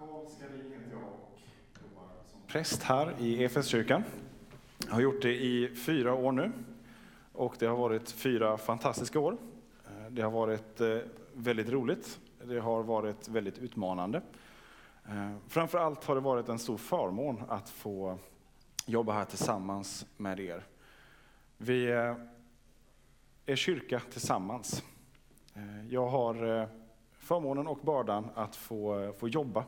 Heter jag och jobbar som präst här i Efeskyrkan. Jag har gjort det i fyra år nu och det har varit fyra fantastiska år. Eh, det har varit eh, väldigt roligt. Det har varit väldigt utmanande. Eh, Framför allt har det varit en stor förmån att få jobba här tillsammans med er. Vi är kyrka tillsammans. Jag har förmånen och bördan att få, få jobba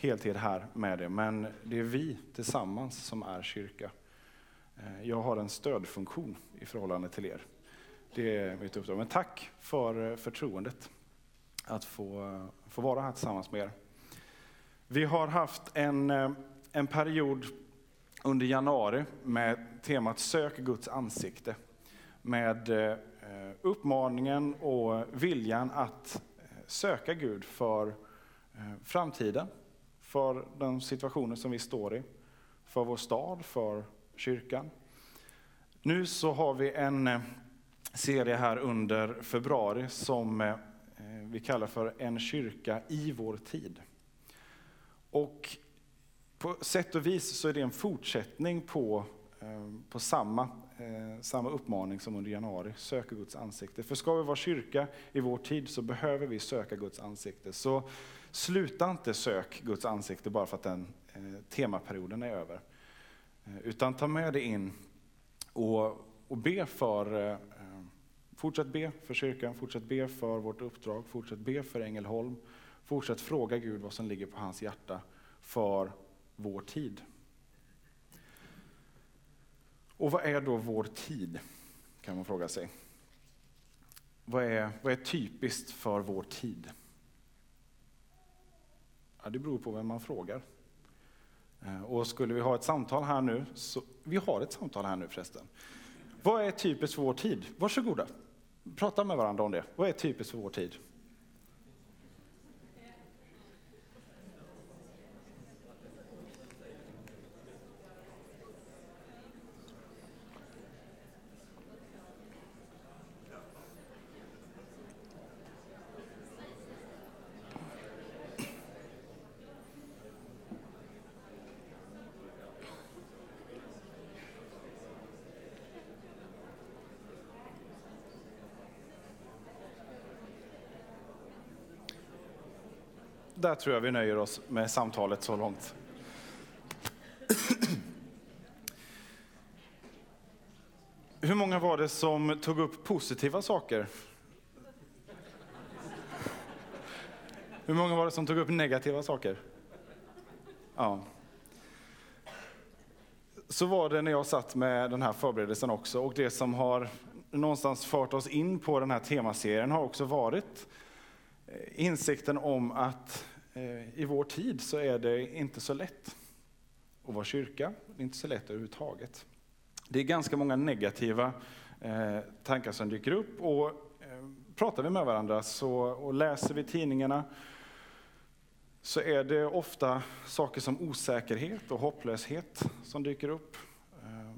heltid här med det, men det är vi tillsammans som är kyrka. Eh, jag har en stödfunktion i förhållande till er. Det är mitt uppdrag. Men tack för eh, förtroendet att få, eh, få vara här tillsammans med er. Vi har haft en, en period under januari med temat Sök Guds ansikte. Med uppmaningen och viljan att söka Gud för framtiden, för den situationen som vi står i, för vår stad, för kyrkan. Nu så har vi en eh, serie här under februari som eh, eh, vi kallar för En kyrka i vår tid. Och på sätt och vis så är det en fortsättning på, på samma samma uppmaning som under januari, söka Guds ansikte. För ska vi vara kyrka i vår tid så behöver vi söka Guds ansikte. Så sluta inte sök Guds ansikte bara för att den eh, temaperioden är över. Eh, utan ta med det in och, och be för, eh, eh, fortsätt be för kyrkan, fortsätt be för vårt uppdrag, fortsätt be för Ängelholm. Fortsätt fråga Gud vad som ligger på hans hjärta för vår tid. Och vad är då vår tid? Kan man fråga sig. Vad är, vad är typiskt för vår tid? Ja, det beror på vem man frågar. Eh, och skulle vi ha ett samtal här nu, så, vi har ett samtal här nu förresten. Vad är typiskt för vår tid? Varsågoda, prata med varandra om det. Vad är typiskt för vår tid? Där tror jag vi nöjer oss med samtalet så långt. Hur många var det som tog upp positiva saker? Hur många var det som tog upp negativa saker? Ja. Så var det när jag satt med den här förberedelsen också och det som har någonstans fört oss in på den här temaserien har också varit eh, insikten om att Eh, i vår tid så är det inte så lätt att vara kyrka. Det är inte så lätt överhuvudtaget. Det är ganska många negativa eh, tankar som dyker upp och eh, pratar vi med varandra så, och läser vi tidningarna så är det ofta saker som osäkerhet och hopplöshet som dyker upp.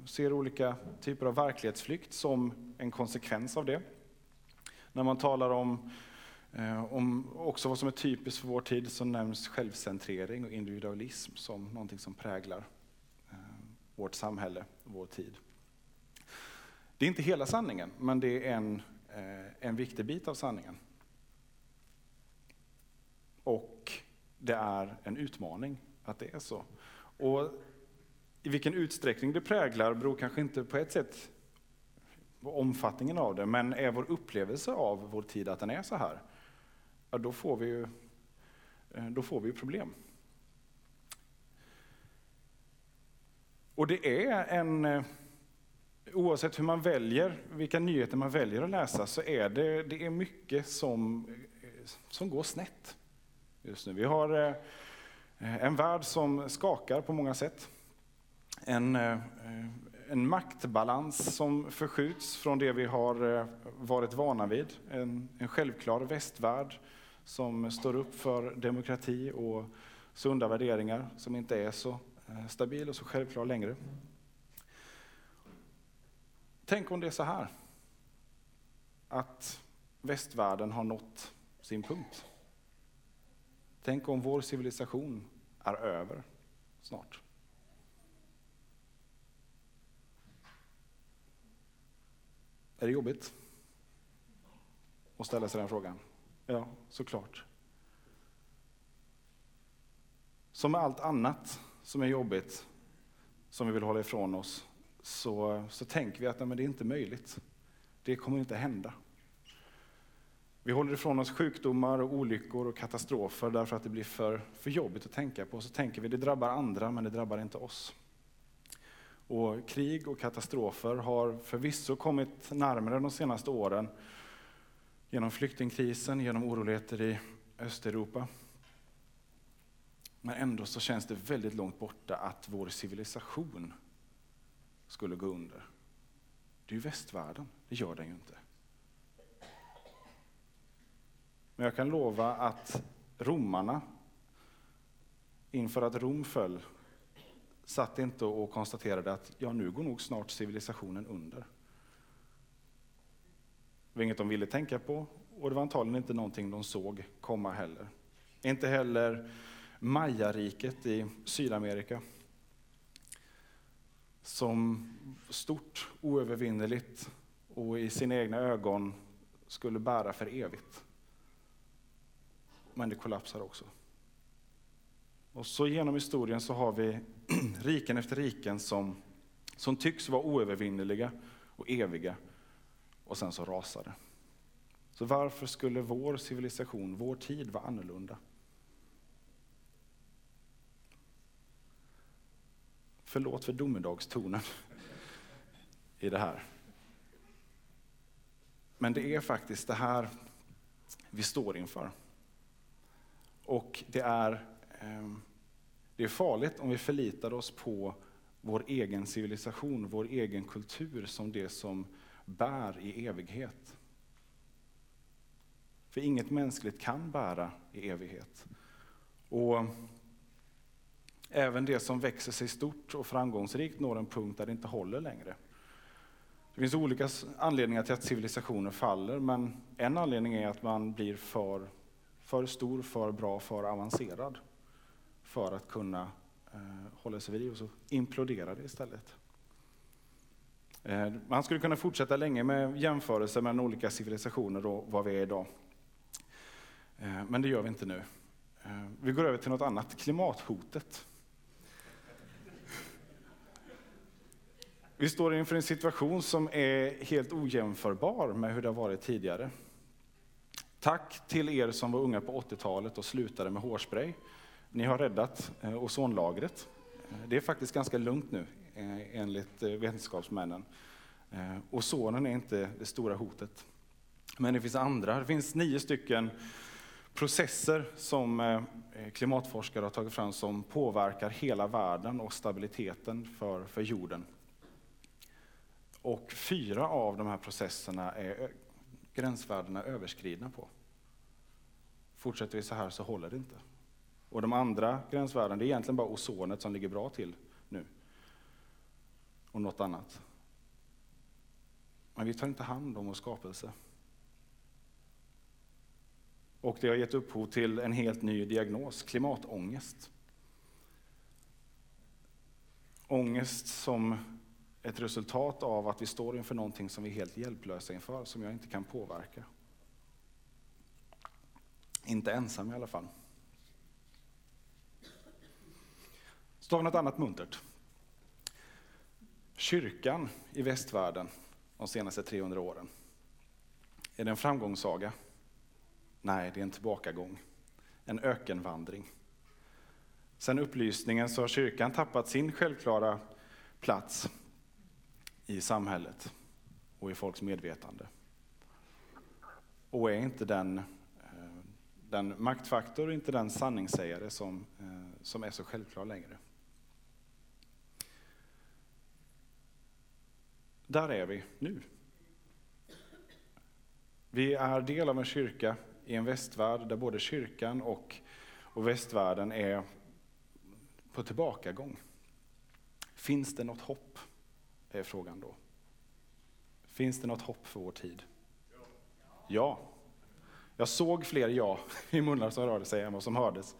Ser olika typer av verklighetsflykt som en konsekvens av det. När man talar om Eh, om också vad som är typiskt för vår tid så nämns självcentrering och individualism som någonting som präglar eh, vårt samhälle och vår tid. Det är inte hela sanningen, men det är en, eh, en viktig bit av sanningen. Och det är en utmaning att det är så. Och i vilken utsträckning det präglar beror kanske inte på ett sätt på omfattningen av det, men är vår upplevelse av vår tid att den är så här? Ja, då får vi ju eh, då får vi problem. Och det är en, eh, oavsett hur man väljer, vilka nyheter man väljer att läsa, så är det, det är mycket som, eh, som går snett just nu. Vi har en värld som skakar på många sätt. En, en maktbalans som förskjuts från det vi har varit vana vid. En, en självklar västvärld som står upp för demokrati och sunda värderingar som inte är så eh, stabil och så självklar längre. Tänk om det är så här, att västvärlden har nått sin punkt. Tänk om vår civilisation är över snart. Är det jobbigt? Att ställa sig den frågan? Ja, såklart. Som med allt annat som är jobbigt, som vi vill hålla ifrån oss, så, så tänker vi att nej, men det är inte möjligt. Det kommer inte hända. Vi håller ifrån oss sjukdomar, och olyckor och katastrofer därför att det blir för, för jobbigt att tänka på. Så tänker vi det drabbar andra, men det drabbar inte oss. Och krig och katastrofer har förvisso kommit närmare de senaste åren genom flyktingkrisen, genom oroligheter i Östeuropa. Men ändå så känns det väldigt långt borta att vår civilisation skulle gå under. Det är ju västvärlden, det gör den ju inte. Men jag kan lova att romarna, inför att Rom föll, satt inte och konstaterade att ja, nu går nog snart civilisationen under. Det var inget de ville tänka på och det var antagligen inte någonting de såg komma heller. Inte heller Mayariket i Sydamerika. Som stort, oövervinneligt och i sina egna ögon skulle bära för evigt. Men det kollapsar också. Och så genom historien så har vi riken efter riken som, som tycks vara oövervinneliga och eviga och sen så rasar det. Så varför skulle vår civilisation, vår tid vara annorlunda? Förlåt för domedagstonen i det här. Men det är faktiskt det här vi står inför. Och det är, ehm, det är farligt om vi förlitar oss på vår egen civilisation, vår egen kultur som det som bär i evighet. För inget mänskligt kan bära i evighet. Och även det som växer sig stort och framgångsrikt når en punkt där det inte håller längre. Det finns olika anledningar till att civilisationer faller, men en anledning är att man blir för för stor, för bra, för avancerad för att kunna eh, hålla sig vid och så imploderar det istället. Eh, man skulle kunna fortsätta länge med jämförelser mellan olika civilisationer och vad vi är idag. Eh, men det gör vi inte nu. Eh, vi går över till något annat, klimathotet. Vi står inför en situation som är helt ojämförbar med hur det har varit tidigare. Tack till er som var unga på 80-talet och slutade med hårspray. Ni har räddat ozonlagret. Det är faktiskt ganska lugnt nu Eh, enligt eh, vetenskapsmännen. Eh, Ozonen är inte det stora hotet. Men det finns andra. Det finns nio stycken processer som klimatforskare har tagit fram som påverkar hela världen och stabiliteten för, för jorden. Och fyra av de här processerna är gränsvärdena överskridna på. Fortsätter vi så här så håller det inte. Och de andra gränsvärdena, det är egentligen bara ozonet som ligger bra till nu. Och något annat. Men vi tar inte hand om vår skapelse. Och det har gett upphov till en helt ny diagnos, klimatångest. Ångest som ett resultat av att vi står inför någonting som vi är helt hjälplösa inför, som jag inte kan påverka. Inte ensam i alla fall. Så tar vi något annat muntert. Kyrkan i västvärlden de senaste 300 åren. Är det en framgångssaga? Nej, det är en tillbakagång. En ökenvandring. Sen upplysningen så har kyrkan tappat sin självklara plats i samhället och i folks medvetande. Och är inte den, eh, den maktfaktor, inte den sanningssägare som, eh, som är så självklar längre. Där är vi nu. Vi är del av en kyrka i en västvärld där både kyrkan och, och västvärlden är på tillbakagång. Finns det något hopp? är frågan då. Finns det något hopp för vår tid? Ja. Jag såg fler ja i munnar som rörde sig än vad som hördes.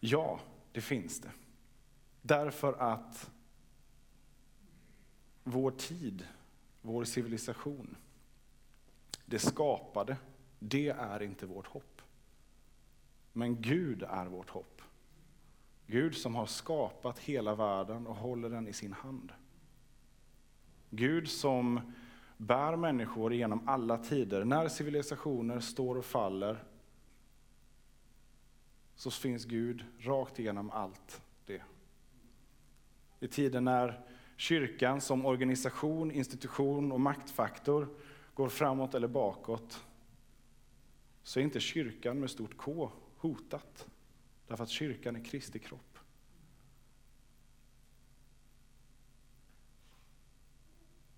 Ja, det finns det. Därför att vår tid, vår civilisation, det skapade, det är inte vårt hopp. Men Gud är vårt hopp. Gud som har skapat hela världen och håller den i sin hand. Gud som bär människor genom alla tider. När civilisationer står och faller så finns Gud rakt igenom allt det. I tiden när kyrkan som organisation, institution och maktfaktor går framåt eller bakåt så är inte kyrkan med stort K hotat. Därför att kyrkan är Kristi kropp.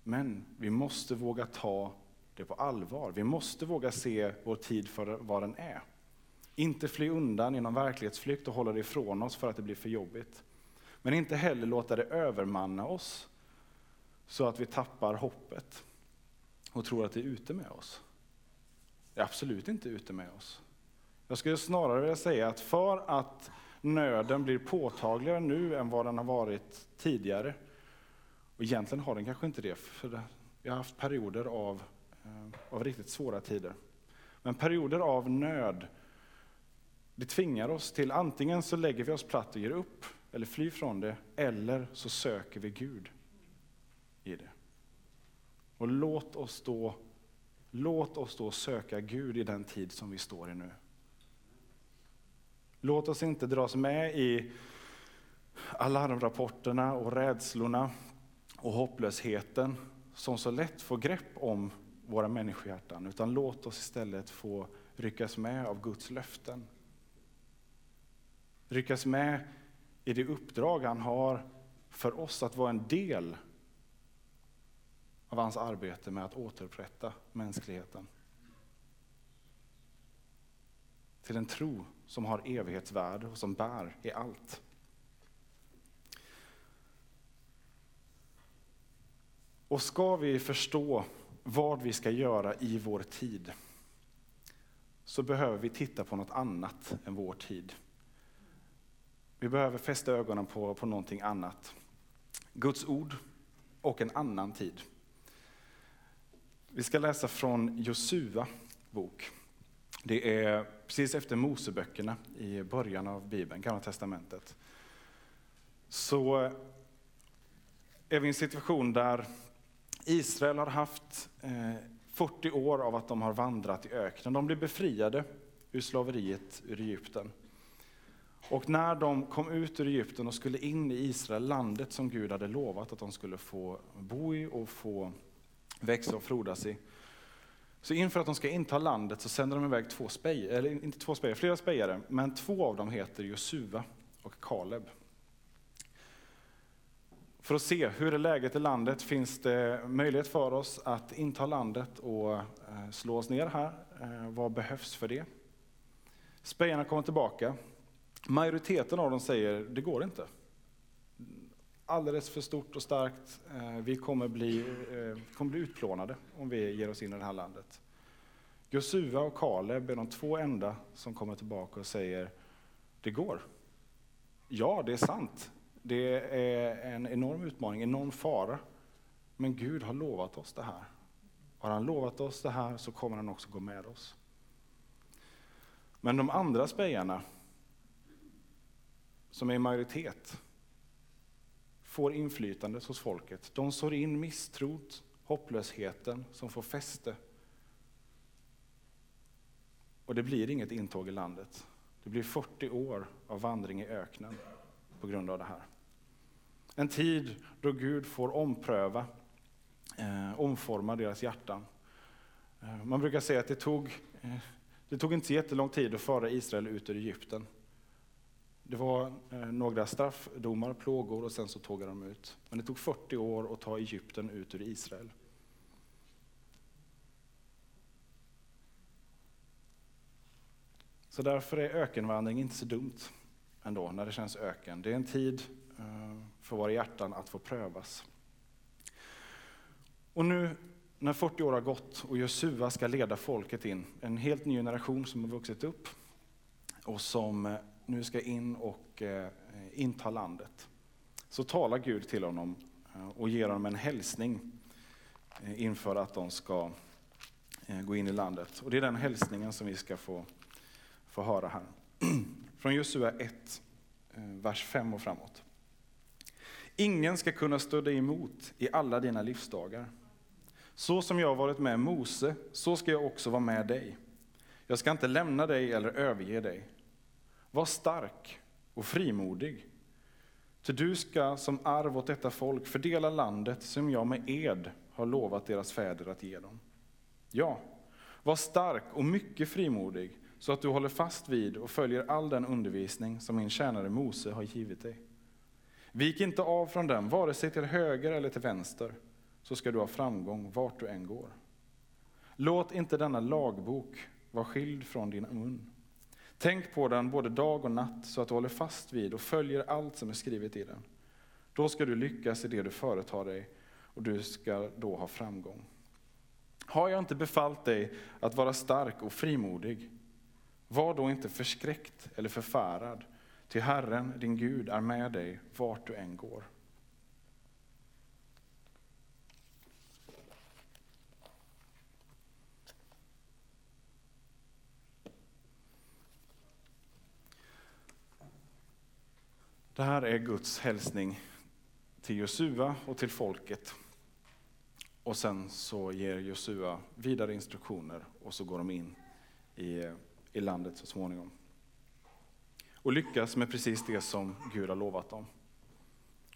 Men vi måste våga ta det på allvar. Vi måste våga se vår tid för vad den är. Inte fly undan genom verklighetsflykt och hålla det ifrån oss för att det blir för jobbigt. Men inte heller låta det övermanna oss så att vi tappar hoppet och tror att det är ute med oss. Det är absolut inte ute med oss. Jag skulle snarare vilja säga att för att nöden blir påtagligare nu än vad den har varit tidigare, och egentligen har den kanske inte det, för vi har haft perioder av, eh, av riktigt svåra tider. Men perioder av nöd, det tvingar oss till antingen så lägger vi oss platt och ger upp, eller fly från det, eller så söker vi Gud i det. Och låt oss då, låt oss då söka Gud i den tid som vi står i nu. Låt oss inte dras med i alarmrapporterna och rädslorna och hopplösheten som så lätt får grepp om våra människohjärtan, utan låt oss istället få ryckas med av Guds löften. Ryckas med i det uppdrag han har för oss att vara en del av hans arbete med att återupprätta mänskligheten. Till en tro som har evighetsvärde och som bär i allt. Och ska vi förstå vad vi ska göra i vår tid så behöver vi titta på något annat än vår tid. Vi behöver fästa ögonen på, på någonting annat. Guds ord och en annan tid. Vi ska läsa från Josua bok. Det är precis efter Moseböckerna i början av Bibeln, Gamla Testamentet. Så är vi i en situation där Israel har haft eh, 40 år av att de har vandrat i öknen. De blir befriade ur slaveriet ur Egypten. Och när de kom ut ur Egypten och skulle in i Israel, landet som Gud hade lovat att de skulle få bo i och få växa och frodas i. Så inför att de ska inta landet så sänder de iväg två spejare, eller inte två spejare, flera spejare, men två av dem heter Josua och Kaleb. För att se hur är läget i landet, finns det möjlighet för oss att inta landet och eh, slå oss ner här? Eh, vad behövs för det? Spejarna kommer tillbaka. Majoriteten av dem säger, det går inte alldeles för stort och starkt. Eh, vi kommer bli, eh, kommer bli utplånade om vi ger oss in i det här landet. Josua och Kaleb är de två enda som kommer tillbaka och säger, det går. Ja, det är sant. Det är en enorm utmaning, en enorm fara. Men Gud har lovat oss det här. Har han lovat oss det här så kommer han också gå med oss. Men de andra spejarna, som är i majoritet, får inflytande hos folket. De sår in misstrot, hopplösheten som får fäste. Och det blir inget intåg i landet. Det blir 40 år av vandring i öknen på grund av det här. En tid då Gud får ompröva, eh, omforma deras hjärtan. Eh, man brukar säga att det tog, eh, det tog inte så jättelång tid att föra Israel ut ur Egypten. Det var eh, några straffdomar, plågor och sen så tågade de ut. Men det tog 40 år att ta Egypten ut ur Israel. Så därför är ökenvandring inte så dumt ändå, när det känns öken. Det är en tid eh, för våra hjärtan att få prövas. Och nu när 40 år har gått och Josua ska leda folket in, en helt ny generation som har vuxit upp och som eh, nu ska in och eh, inta landet, så talar Gud till honom eh, och ger honom en hälsning eh, inför att de ska eh, gå in i landet. Och det är den hälsningen som vi ska få, få höra här. Från Josua 1, vers 5 och framåt. Ingen ska kunna stå dig emot i alla dina livsdagar. Så som jag har varit med Mose, så ska jag också vara med dig. Jag ska inte lämna dig eller överge dig. Var stark och frimodig. Ty du ska som arv åt detta folk fördela landet som jag med ed har lovat deras fäder att ge dem. Ja, var stark och mycket frimodig så att du håller fast vid och följer all den undervisning som min tjänare Mose har givit dig. Vik inte av från den, vare sig till höger eller till vänster, så ska du ha framgång vart du än går. Låt inte denna lagbok vara skild från din mun. Tänk på den både dag och natt så att du håller fast vid och följer allt som är skrivet i den. Då ska du lyckas i det du företar dig och du ska då ha framgång. Har jag inte befallt dig att vara stark och frimodig? Var då inte förskräckt eller förfärad, till Herren, din Gud, är med dig vart du än går. Det här är Guds hälsning till Josua och till folket. Och sen så ger Josua vidare instruktioner och så går de in i, i landet så småningom. Och lyckas med precis det som Gud har lovat dem.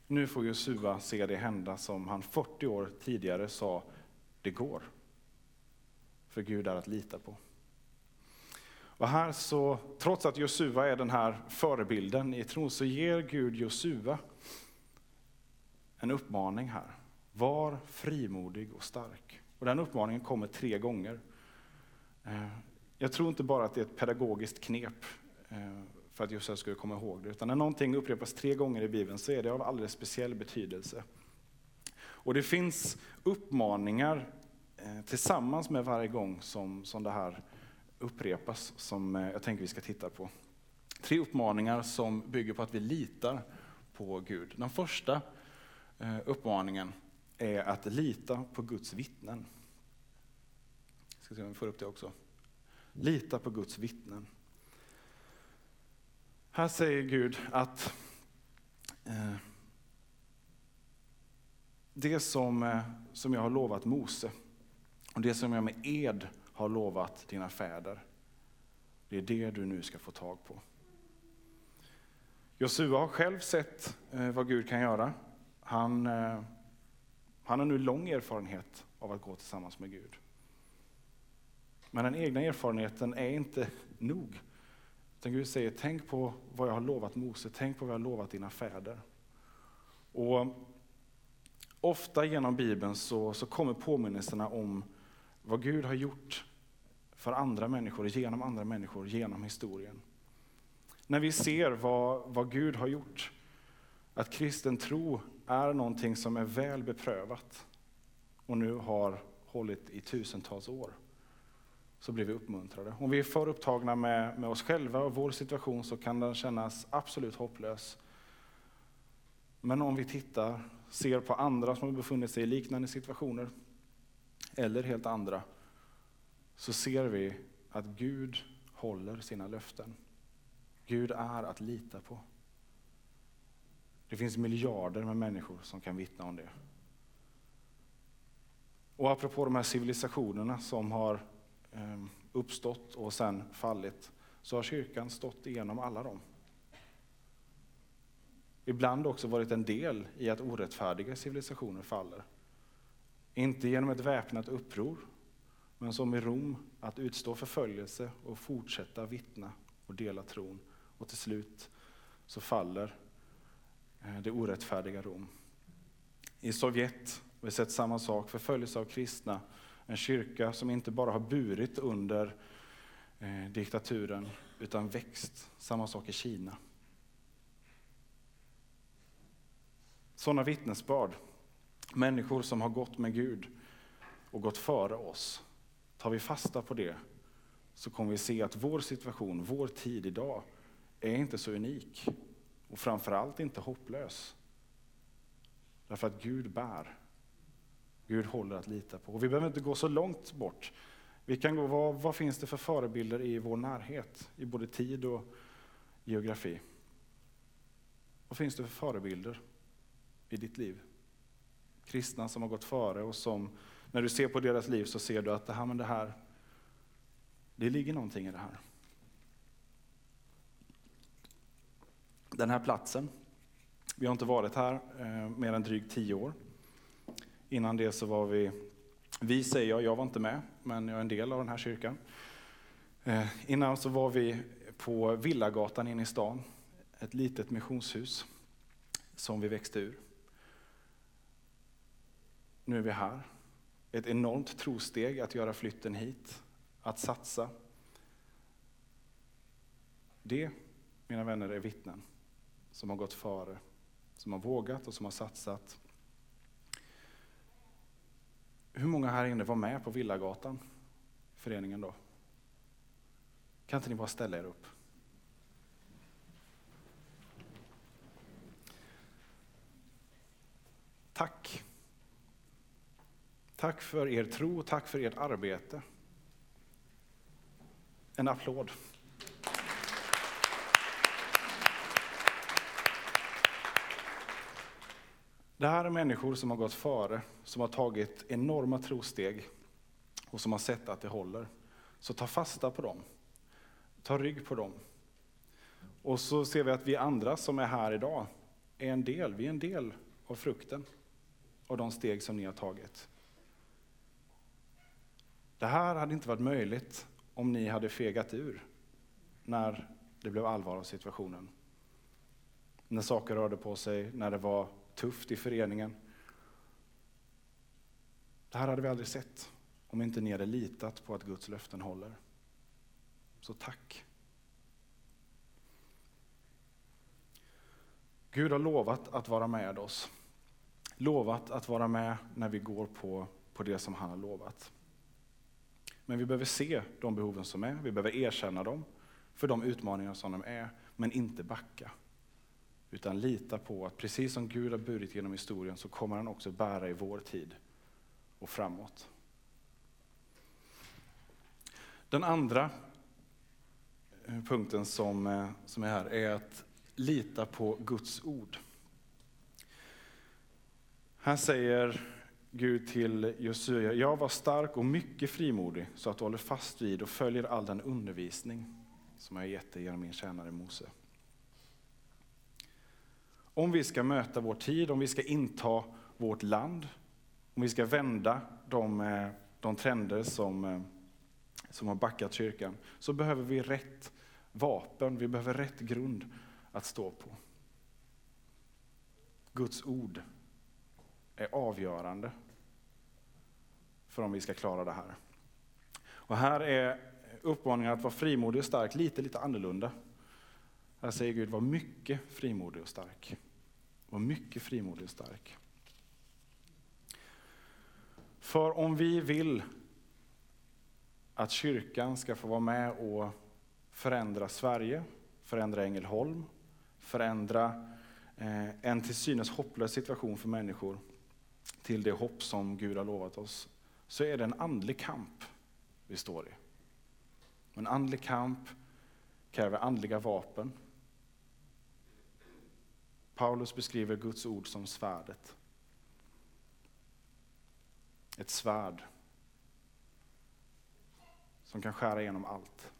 Nu får Josua se det hända som han 40 år tidigare sa, det går. För Gud är att lita på. Och här så, trots att Josua är den här förebilden i tron, så ger Gud Josua en uppmaning här. Var frimodig och stark. Och den uppmaningen kommer tre gånger. Eh, jag tror inte bara att det är ett pedagogiskt knep eh, för att Josua skulle komma ihåg det, utan när någonting upprepas tre gånger i Bibeln så är det av alldeles speciell betydelse. Och det finns uppmaningar eh, tillsammans med varje gång som, som det här upprepas som eh, jag tänker vi ska titta på. Tre uppmaningar som bygger på att vi litar på Gud. Den första eh, uppmaningen är att lita på Guds vittnen. Jag ska se om vi får upp det också. Lita på Guds vittnen. Här säger Gud att eh, det som, eh, som jag har lovat Mose och det som jag med ed har lovat dina fäder. Det är det du nu ska få tag på. Josua har själv sett eh, vad Gud kan göra. Han, eh, han har nu lång erfarenhet av att gå tillsammans med Gud. Men den egna erfarenheten är inte nog. Utan Gud säger, tänk på vad jag har lovat Mose, tänk på vad jag har lovat dina fäder. Och ofta genom Bibeln så, så kommer påminnelserna om vad Gud har gjort för andra människor, genom andra människor, genom historien. När vi ser vad, vad Gud har gjort, att kristen tro är någonting som är väl beprövat och nu har hållit i tusentals år, så blir vi uppmuntrade. Om vi är för upptagna med, med oss själva och vår situation så kan den kännas absolut hopplös. Men om vi tittar, ser på andra som har befunnit sig i liknande situationer, eller helt andra, så ser vi att Gud håller sina löften. Gud är att lita på. Det finns miljarder med människor som kan vittna om det. Och apropå de här civilisationerna som har ehm, uppstått och sen fallit, så har kyrkan stått igenom alla dem. Ibland också varit en del i att orättfärdiga civilisationer faller. Inte genom ett väpnat uppror, men som i Rom att utstå förföljelse och fortsätta vittna och dela tron. Och till slut så faller eh, det orättfärdiga Rom. I Sovjet har vi sett samma sak, förföljelse av kristna, en kyrka som inte bara har burit under eh, diktaturen utan växt. Samma sak i Kina. Sådana vittnesbörd, människor som har gått med Gud och gått före oss. Tar vi fasta på det så kommer vi se att vår situation, vår tid idag, är inte så unik. Och framförallt inte hopplös. Därför att Gud bär. Gud håller att lita på. Och vi behöver inte gå så långt bort. Vi kan gå, vad, vad finns det för förebilder i vår närhet? I både tid och geografi. Vad finns det för förebilder i ditt liv? Kristna som har gått före och som, när du ser på deras liv så ser du att det här, men det här, det ligger någonting i det här. Den här platsen, vi har inte varit här eh, mer än drygt tio år. Innan det så var vi, vi säger jag, jag var inte med, men jag är en del av den här kyrkan. Eh, innan så var vi på Villagatan inne i stan, ett litet missionshus som vi växte ur. Nu är vi här. Ett enormt trosteg att göra flytten hit, att satsa. Det, mina vänner, är vittnen som har gått före, som har vågat och som har satsat. Hur många här inne var med på Villagatan, föreningen då? Kan inte ni bara ställa er upp? Tack. Tack för er tro, tack för ert arbete. En applåd. Det här är människor som har gått före, som har tagit enorma trosteg och som har sett att det håller. Så ta fasta på dem. Ta rygg på dem. Och så ser vi att vi andra som är här idag är en del, vi är en del av frukten av de steg som ni har tagit. Det här hade inte varit möjligt om ni hade fegat ur när det blev allvar av situationen. När saker rörde på sig, när det var tufft i föreningen. Det här hade vi aldrig sett om inte ni hade litat på att Guds löften håller. Så tack. Gud har lovat att vara med oss. Lovat att vara med när vi går på, på det som han har lovat. Men vi behöver se de behoven som är, vi behöver erkänna dem för de utmaningar som de är, men inte backa. Utan lita på att precis som Gud har burit genom historien så kommer han också bära i vår tid och framåt. Den andra eh, punkten som, eh, som är här är att lita på Guds ord. Här säger Gud till Josua, jag var stark och mycket frimodig så att du håller fast vid och följer all den undervisning som jag gett dig genom min tjänare Mose. Om vi ska möta vår tid, om vi ska inta vårt land, om vi ska vända de, eh, de trender som, eh, som har backat kyrkan, så behöver vi rätt vapen, vi behöver rätt grund att stå på. Guds ord är avgörande för om vi ska klara det här. Och här är uppmaningen att vara frimodig och stark lite, lite annorlunda. Här säger Gud, var mycket frimodig och stark. Var mycket frimodig och stark. För om vi vill att kyrkan ska få vara med och förändra Sverige, förändra Ängelholm, förändra eh, en till synes hopplös situation för människor till det hopp som Gud har lovat oss, så är det en andlig kamp vi står i. En andlig kamp kräver andliga vapen. Paulus beskriver Guds ord som svärdet. Ett svärd som kan skära igenom allt.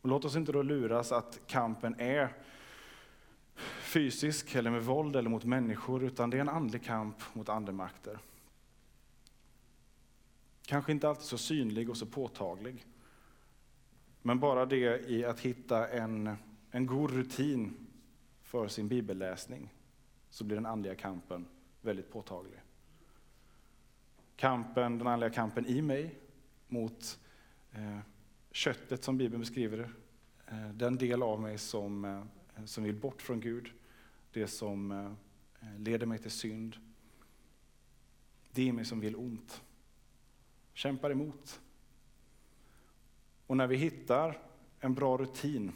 Och låt oss inte då luras att kampen är fysisk eller med våld eller mot människor, utan det är en andlig kamp mot andemakter. Kanske inte alltid så synlig och så påtaglig. Men bara det i att hitta en, en god rutin för sin bibelläsning så blir den andliga kampen väldigt påtaglig. Kampen, den andliga kampen i mig mot eh, köttet som Bibeln beskriver det. Eh, den del av mig som, eh, som vill bort från Gud, det som eh, leder mig till synd. Det är mig som vill ont. Kämpar emot. Och när vi hittar en bra rutin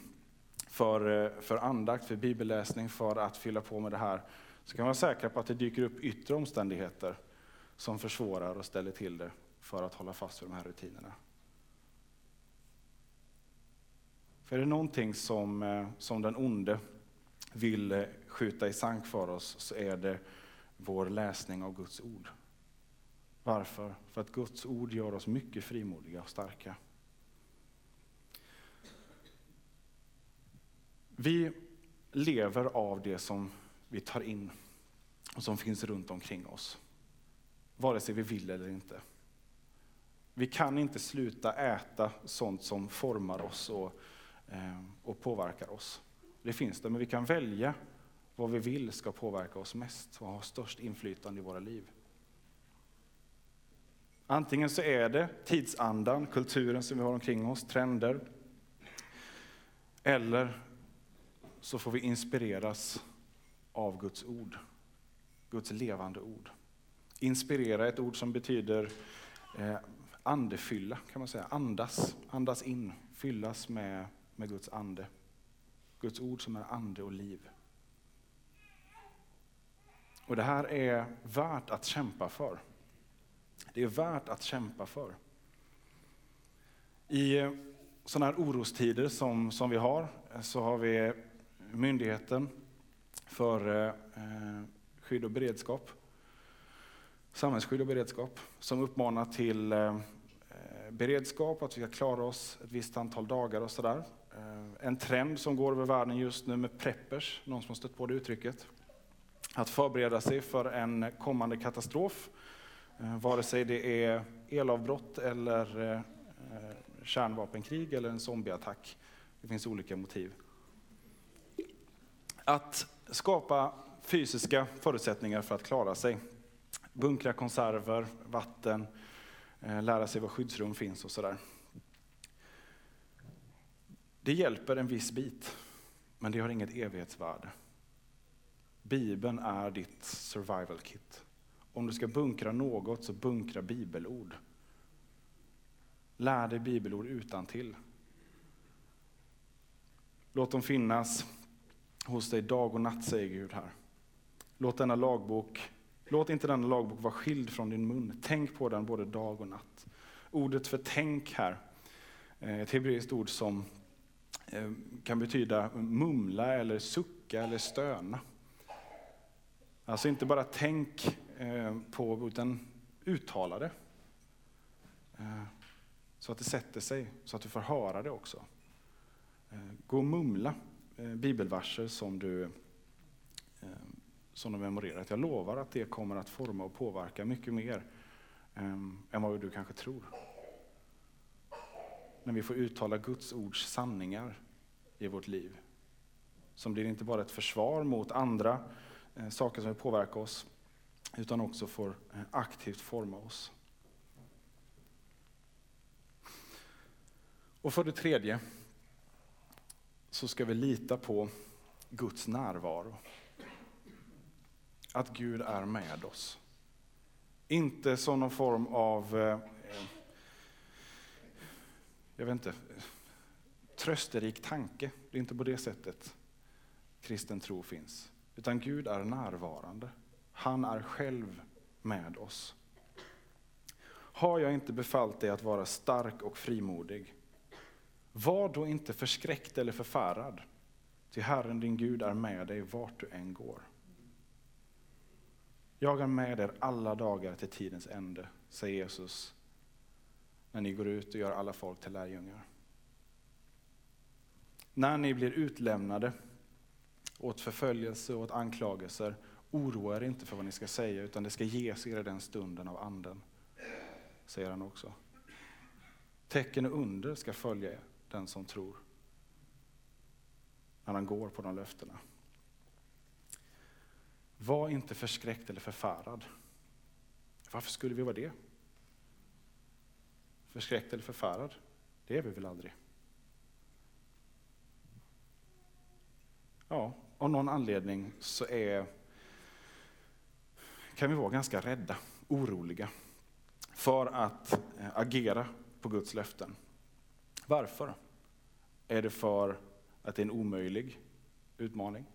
för, eh, för andakt, för bibelläsning, för att fylla på med det här, så kan man vara säkra på att det dyker upp yttre omständigheter som försvårar och ställer till det för att hålla fast vid de här rutinerna. För är det någonting som, eh, som den onde vill eh, skjuta i sank för oss så är det vår läsning av Guds ord. Varför? För att Guds ord gör oss mycket frimodiga och starka. Vi lever av det som vi tar in och som finns runt omkring oss. Vare sig vi vill eller inte. Vi kan inte sluta äta sånt som formar oss och, eh, och påverkar oss. Det finns det, men vi kan välja vad vi vill ska påverka oss mest och ha störst inflytande i våra liv. Antingen så är det tidsandan, kulturen som vi har omkring oss, trender. Eller så får vi inspireras av Guds ord. Guds levande ord. Inspirera är ett ord som betyder eh, andefylla, kan man säga. Andas, andas in, fyllas med, med Guds ande. Guds ord som är ande och liv. Och det här är värt att kämpa för. Det är värt att kämpa för. I eh, sådana här orostider som, som vi har, eh, så har vi Myndigheten för eh, eh, skydd och beredskap, samhällsskydd och beredskap, som uppmanar till eh, beredskap, att vi ska klara oss ett visst antal dagar och sådär. Eh, en trend som går över världen just nu med preppers, någon som har stött på det uttrycket. Att förbereda sig för en kommande katastrof, Eh, vare sig det är elavbrott eller eh, kärnvapenkrig eller en zombieattack. Det finns olika motiv. Att skapa fysiska förutsättningar för att klara sig. Bunkra konserver, vatten, eh, lära sig var skyddsrum finns och sådär. Det hjälper en viss bit, men det har inget evighetsvärde. Bibeln är ditt survival kit. Om du ska bunkra något, så bunkra bibelord. Lär dig bibelord utan till. Låt dem finnas hos dig dag och natt, säger Gud här. Låt denna lagbok, låt inte denna lagbok vara skild från din mun. Tänk på den både dag och natt. Ordet för tänk här, eh, ett hebreiskt ord som eh, kan betyda mumla eller sucka eller stöna. Alltså inte bara tänk Eh, på, utan uttala det. Eh, så att det sätter sig, så att du får höra det också. Eh, gå och mumla bibelverser som du, som du memorerat. Jag lovar att det kommer att forma och påverka mycket mer än vad du kanske tror. När vi får uttala Guds ords sanningar i vårt liv. Som blir inte bara ett försvar mot andra saker som vill påverka oss, utan också får eh, aktivt forma oss. Och för det tredje, så ska vi lita på Guds närvaro. Att Gud är med oss. Inte som någon form av, eh, eh, jag vet inte, trösterik tanke. Det är inte på det sättet kristen tro finns. Utan Gud är närvarande. Han är själv med oss. Har jag inte befallt dig att vara stark och frimodig? Var då inte förskräckt eller förfärad, till Herren din Gud är med dig vart du än går. Jag är med er alla dagar till tidens ände, säger Jesus när ni går ut och gör alla folk till lärjungar. När ni blir utlämnade åt förföljelse och åt anklagelser, oroa er inte för vad ni ska säga, utan det ska ges er i den stunden av anden, säger han också. Tecken och under ska följa den som tror. När han går på de löftena. Var inte förskräckt eller förfärad. Varför skulle vi vara det? Förskräckt eller förfärad? Det är vi väl aldrig? Ja, av någon anledning så är, kan vi vara ganska rädda oroliga för att eh, agera på Guds löften. Varför? Är det för att det är en omöjlig utmaning?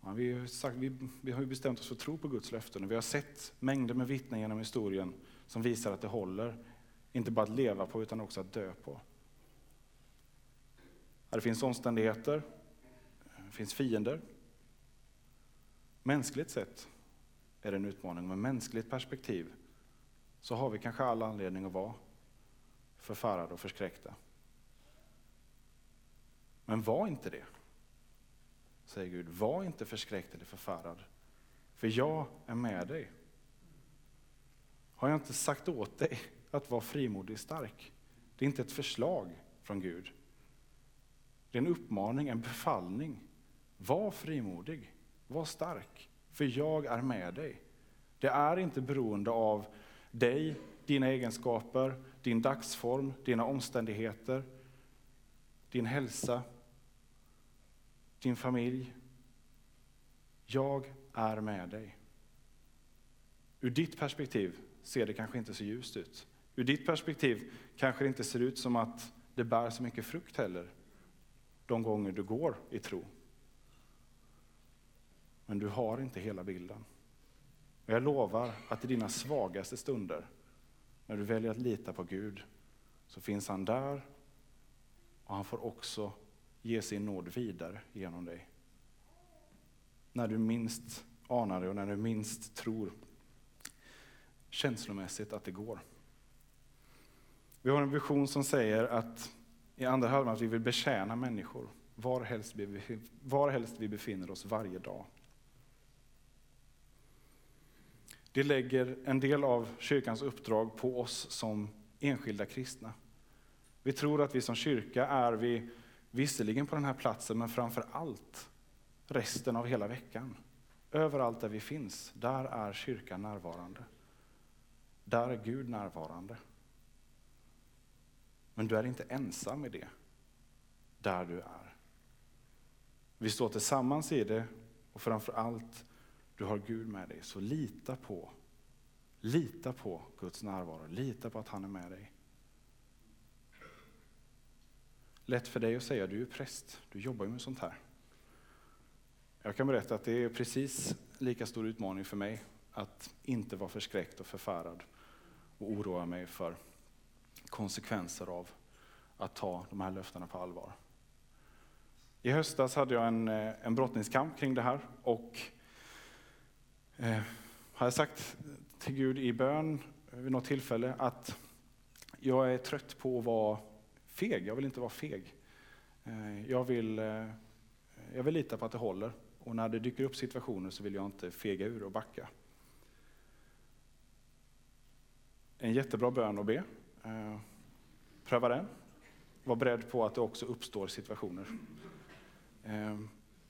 Ja, vi, har sagt, vi, vi har bestämt oss för att tro på Guds löften och vi har sett mängder med vittnen genom historien som visar att det håller, inte bara att leva på utan också att dö på. Det finns omständigheter, det finns fiender. Mänskligt sett är det en utmaning, men mänskligt perspektiv så har vi kanske all anledning att vara förfärade och förskräckta. Men var inte det, säger Gud. Var inte förskräckt eller förfärad, för jag är med dig. Har jag inte sagt åt dig att vara frimodig och stark? Det är inte ett förslag från Gud. Det är en uppmaning, en befallning. Var frimodig, var stark, för jag är med dig. Det är inte beroende av dig, dina egenskaper, din dagsform, dina omständigheter, din hälsa, din familj. Jag är med dig. Ur ditt perspektiv ser det kanske inte så ljust ut. Ur ditt perspektiv kanske det inte ser ut som att det bär så mycket frukt heller, de gånger du går i tro. Men du har inte hela bilden. Och jag lovar att i dina svagaste stunder, när du väljer att lita på Gud, så finns han där och han får också ge sin nåd vidare genom dig. När du minst anar det och när du minst tror känslomässigt att det går. Vi har en vision som säger att i andra halvan att vi vill betjäna människor varhelst vi, varhelst vi befinner oss varje dag. Det lägger en del av kyrkans uppdrag på oss som enskilda kristna. Vi tror att vi som kyrka är vi visserligen på den här platsen, men framför allt resten av hela veckan. Överallt där vi finns, där är kyrkan närvarande. Där är Gud närvarande. Men du är inte ensam i det, där du är. Vi står tillsammans i det och framför allt, du har Gud med dig. Så lita på, lita på Guds närvaro, lita på att han är med dig. Lätt för dig att säga, du är präst, du jobbar ju med sånt här. Jag kan berätta att det är precis lika stor utmaning för mig att inte vara förskräckt och förfärad och oroa mig för konsekvenser av att ta de här löftena på allvar. I höstas hade jag en, eh, en brottningskamp kring det här och eh, har jag sagt till Gud i bön vid något tillfälle att jag är trött på att vara feg. Jag vill inte vara feg. Eh, jag vill, eh, jag vill lita på att det håller och när det dyker upp situationer så vill jag inte fega ur och backa. En jättebra bön att be. Eh, pröva den. Var beredd på att det också uppstår situationer. Eh,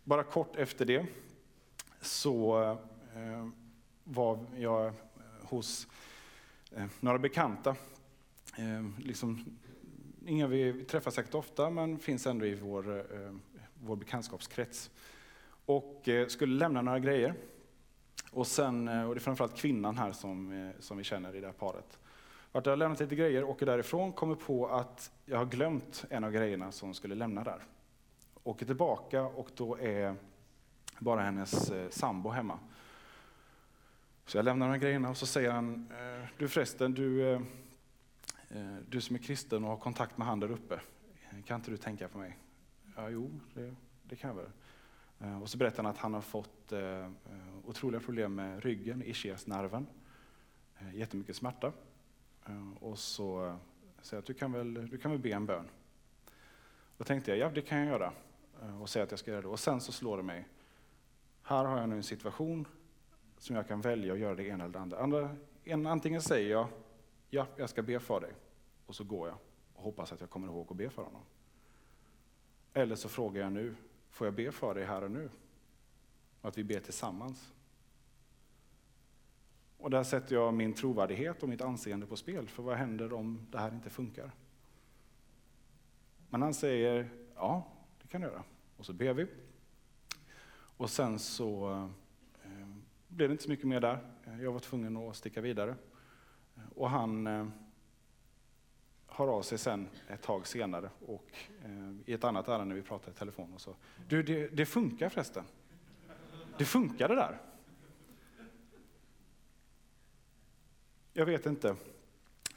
bara kort efter det så eh, Eh, var jag eh, hos eh, några bekanta. Liksom inga vi träffar säkert ofta, men finns ändå i vår, vår bekantskapskrets. Och skulle lämna några grejer. Och, sen, och det är framförallt kvinnan här som, som vi känner i det här paret. Vart jag har lämnat lite grejer, åker därifrån, kommer på att jag har glömt en av grejerna som skulle lämna där. Åker tillbaka och då är bara hennes sambo hemma. Så jag lämnar de här grejerna och så säger han, eh, du förresten, du, eh, eh, du som är kristen och har kontakt med han där uppe, kan inte du tänka på mig? Ja, jo, det, det kan jag väl. Och så berättar han att han har fått otroliga problem med ryggen, ischiasnerven, jättemycket smärta. Och så säger jag att du kan väl, du kan väl be en bön. Då tänkte jag, ja det kan jag göra. Och säga att jag ska göra det. Och sen så slår det mig, här har jag nu en situation som jag kan välja att göra det ena eller det andra. andra antingen säger jag, ja, jag ska be för dig. Och så går jag och hoppas att jag kommer ihåg att be för honom. Eller så frågar jag nu, får jag be för dig här och nu? Och att vi ber tillsammans. Och där sätter jag min trovärdighet och mitt anseende på spel, för vad händer om det här inte funkar? Men han säger, ja, det kan du göra. Och så ber vi. Och sen så blev det inte så mycket mer där. Jag var tvungen att sticka vidare. Och han eh, hör av sig sen ett tag senare och eh, i ett annat ärende när vi pratade i telefon och så. Du, det, det funkar förresten. Det funkade där. Jag vet inte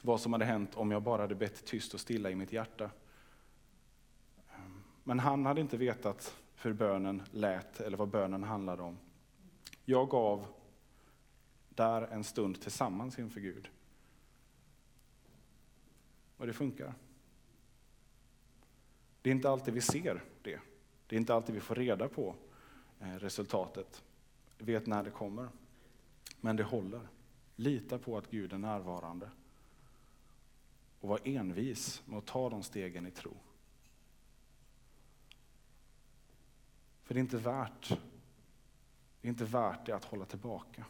vad som hade hänt om jag bara hade bett tyst och stilla i mitt hjärta. Ehm, men han hade inte vetat hur bönen lät eller vad bönen handlade om. Jag gav där en stund tillsammans inför Gud. Och det funkar. Det är inte alltid vi ser det. Det är inte alltid vi får reda på eh, resultatet, resultatet, vet när det kommer. Men det håller. Lita på att Gud är närvarande. Och var envis med att ta de stegen i tro. För det är inte värt det, är inte värt det att hålla tillbaka.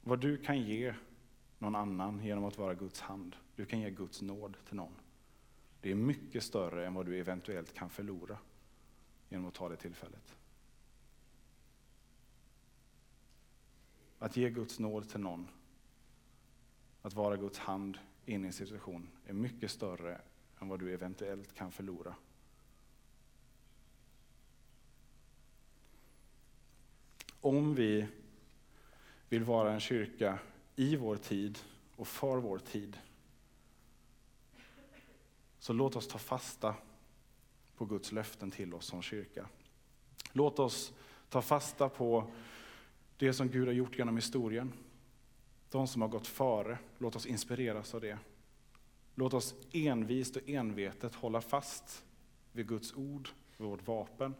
Vad du kan ge någon annan genom att vara Guds hand, du kan ge Guds nåd till någon. Det är mycket större än vad du eventuellt kan förlora genom att ta det tillfället. Att ge Guds nåd till någon, att vara Guds hand in i en situation, är mycket större än vad du eventuellt kan förlora. Om vi vill vara en kyrka i vår tid och för vår tid, så låt oss ta fasta på Guds löften till oss som kyrka. Låt oss ta fasta på det som Gud har gjort genom historien. De som har gått före, låt oss inspireras av det. Låt oss envist och envetet hålla fast vid Guds ord, vårt vapen.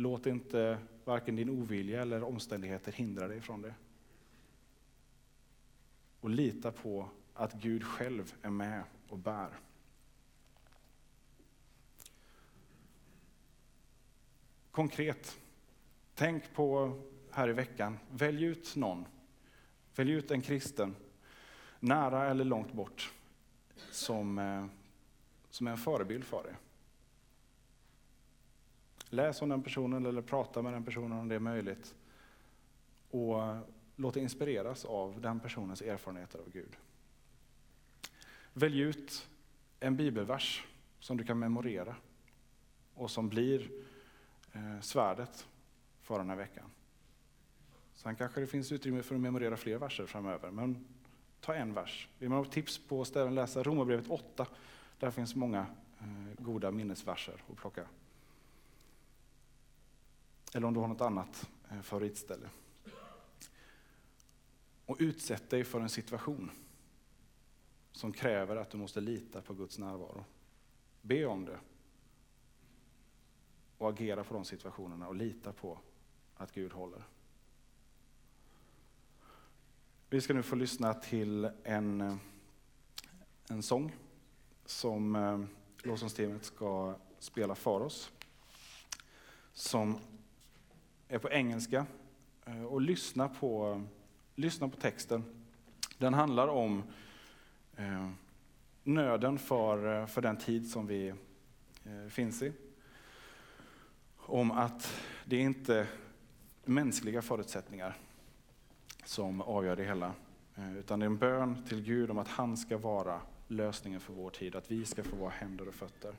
Låt inte varken din ovilja eller omständigheter hindra dig från det. Och lita på att Gud själv är med och bär. Konkret, tänk på här i veckan, välj ut någon. Välj ut en kristen nära eller långt bort, som, eh, som är en förebild för dig. Läs om den personen eller prata med den personen om det är möjligt. Och låt dig inspireras av den personens erfarenheter av Gud. Välj ut en bibelvers som du kan memorera och som blir eh, svärdet för den här veckan. Sen kanske det finns utrymme för att memorera fler verser framöver, men ta en vers. Vill man ha tips på ställen läsa Romarbrevet 8, där finns många eh, goda minnesverser att plocka. Eller om du har något annat eh, favoritställe. Och utsätt dig för en situation som kräver att du måste lita på Guds närvaro. Be om det. Och agera på de situationerna och lita på att Gud håller. Vi ska nu få lyssna till en, eh, en sång som eh, lovsångsteamet ska spela för oss. Som är på engelska. Eh, och lyssna på, lyssna på texten. Den handlar om eh, nöden för, eh, för den tid som vi eh, finns i. Om att det är inte är mänskliga förutsättningar som avgör det hela. Eh, utan det är en bön till Gud om att han ska vara lösningen för vår tid, att vi ska få vara händer och fötter.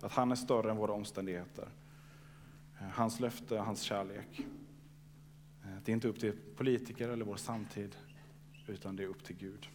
Att han är större än våra omständigheter. Eh, hans löfte, hans kärlek. Eh, det är inte upp till politiker eller vår samtid, utan det är upp till Gud.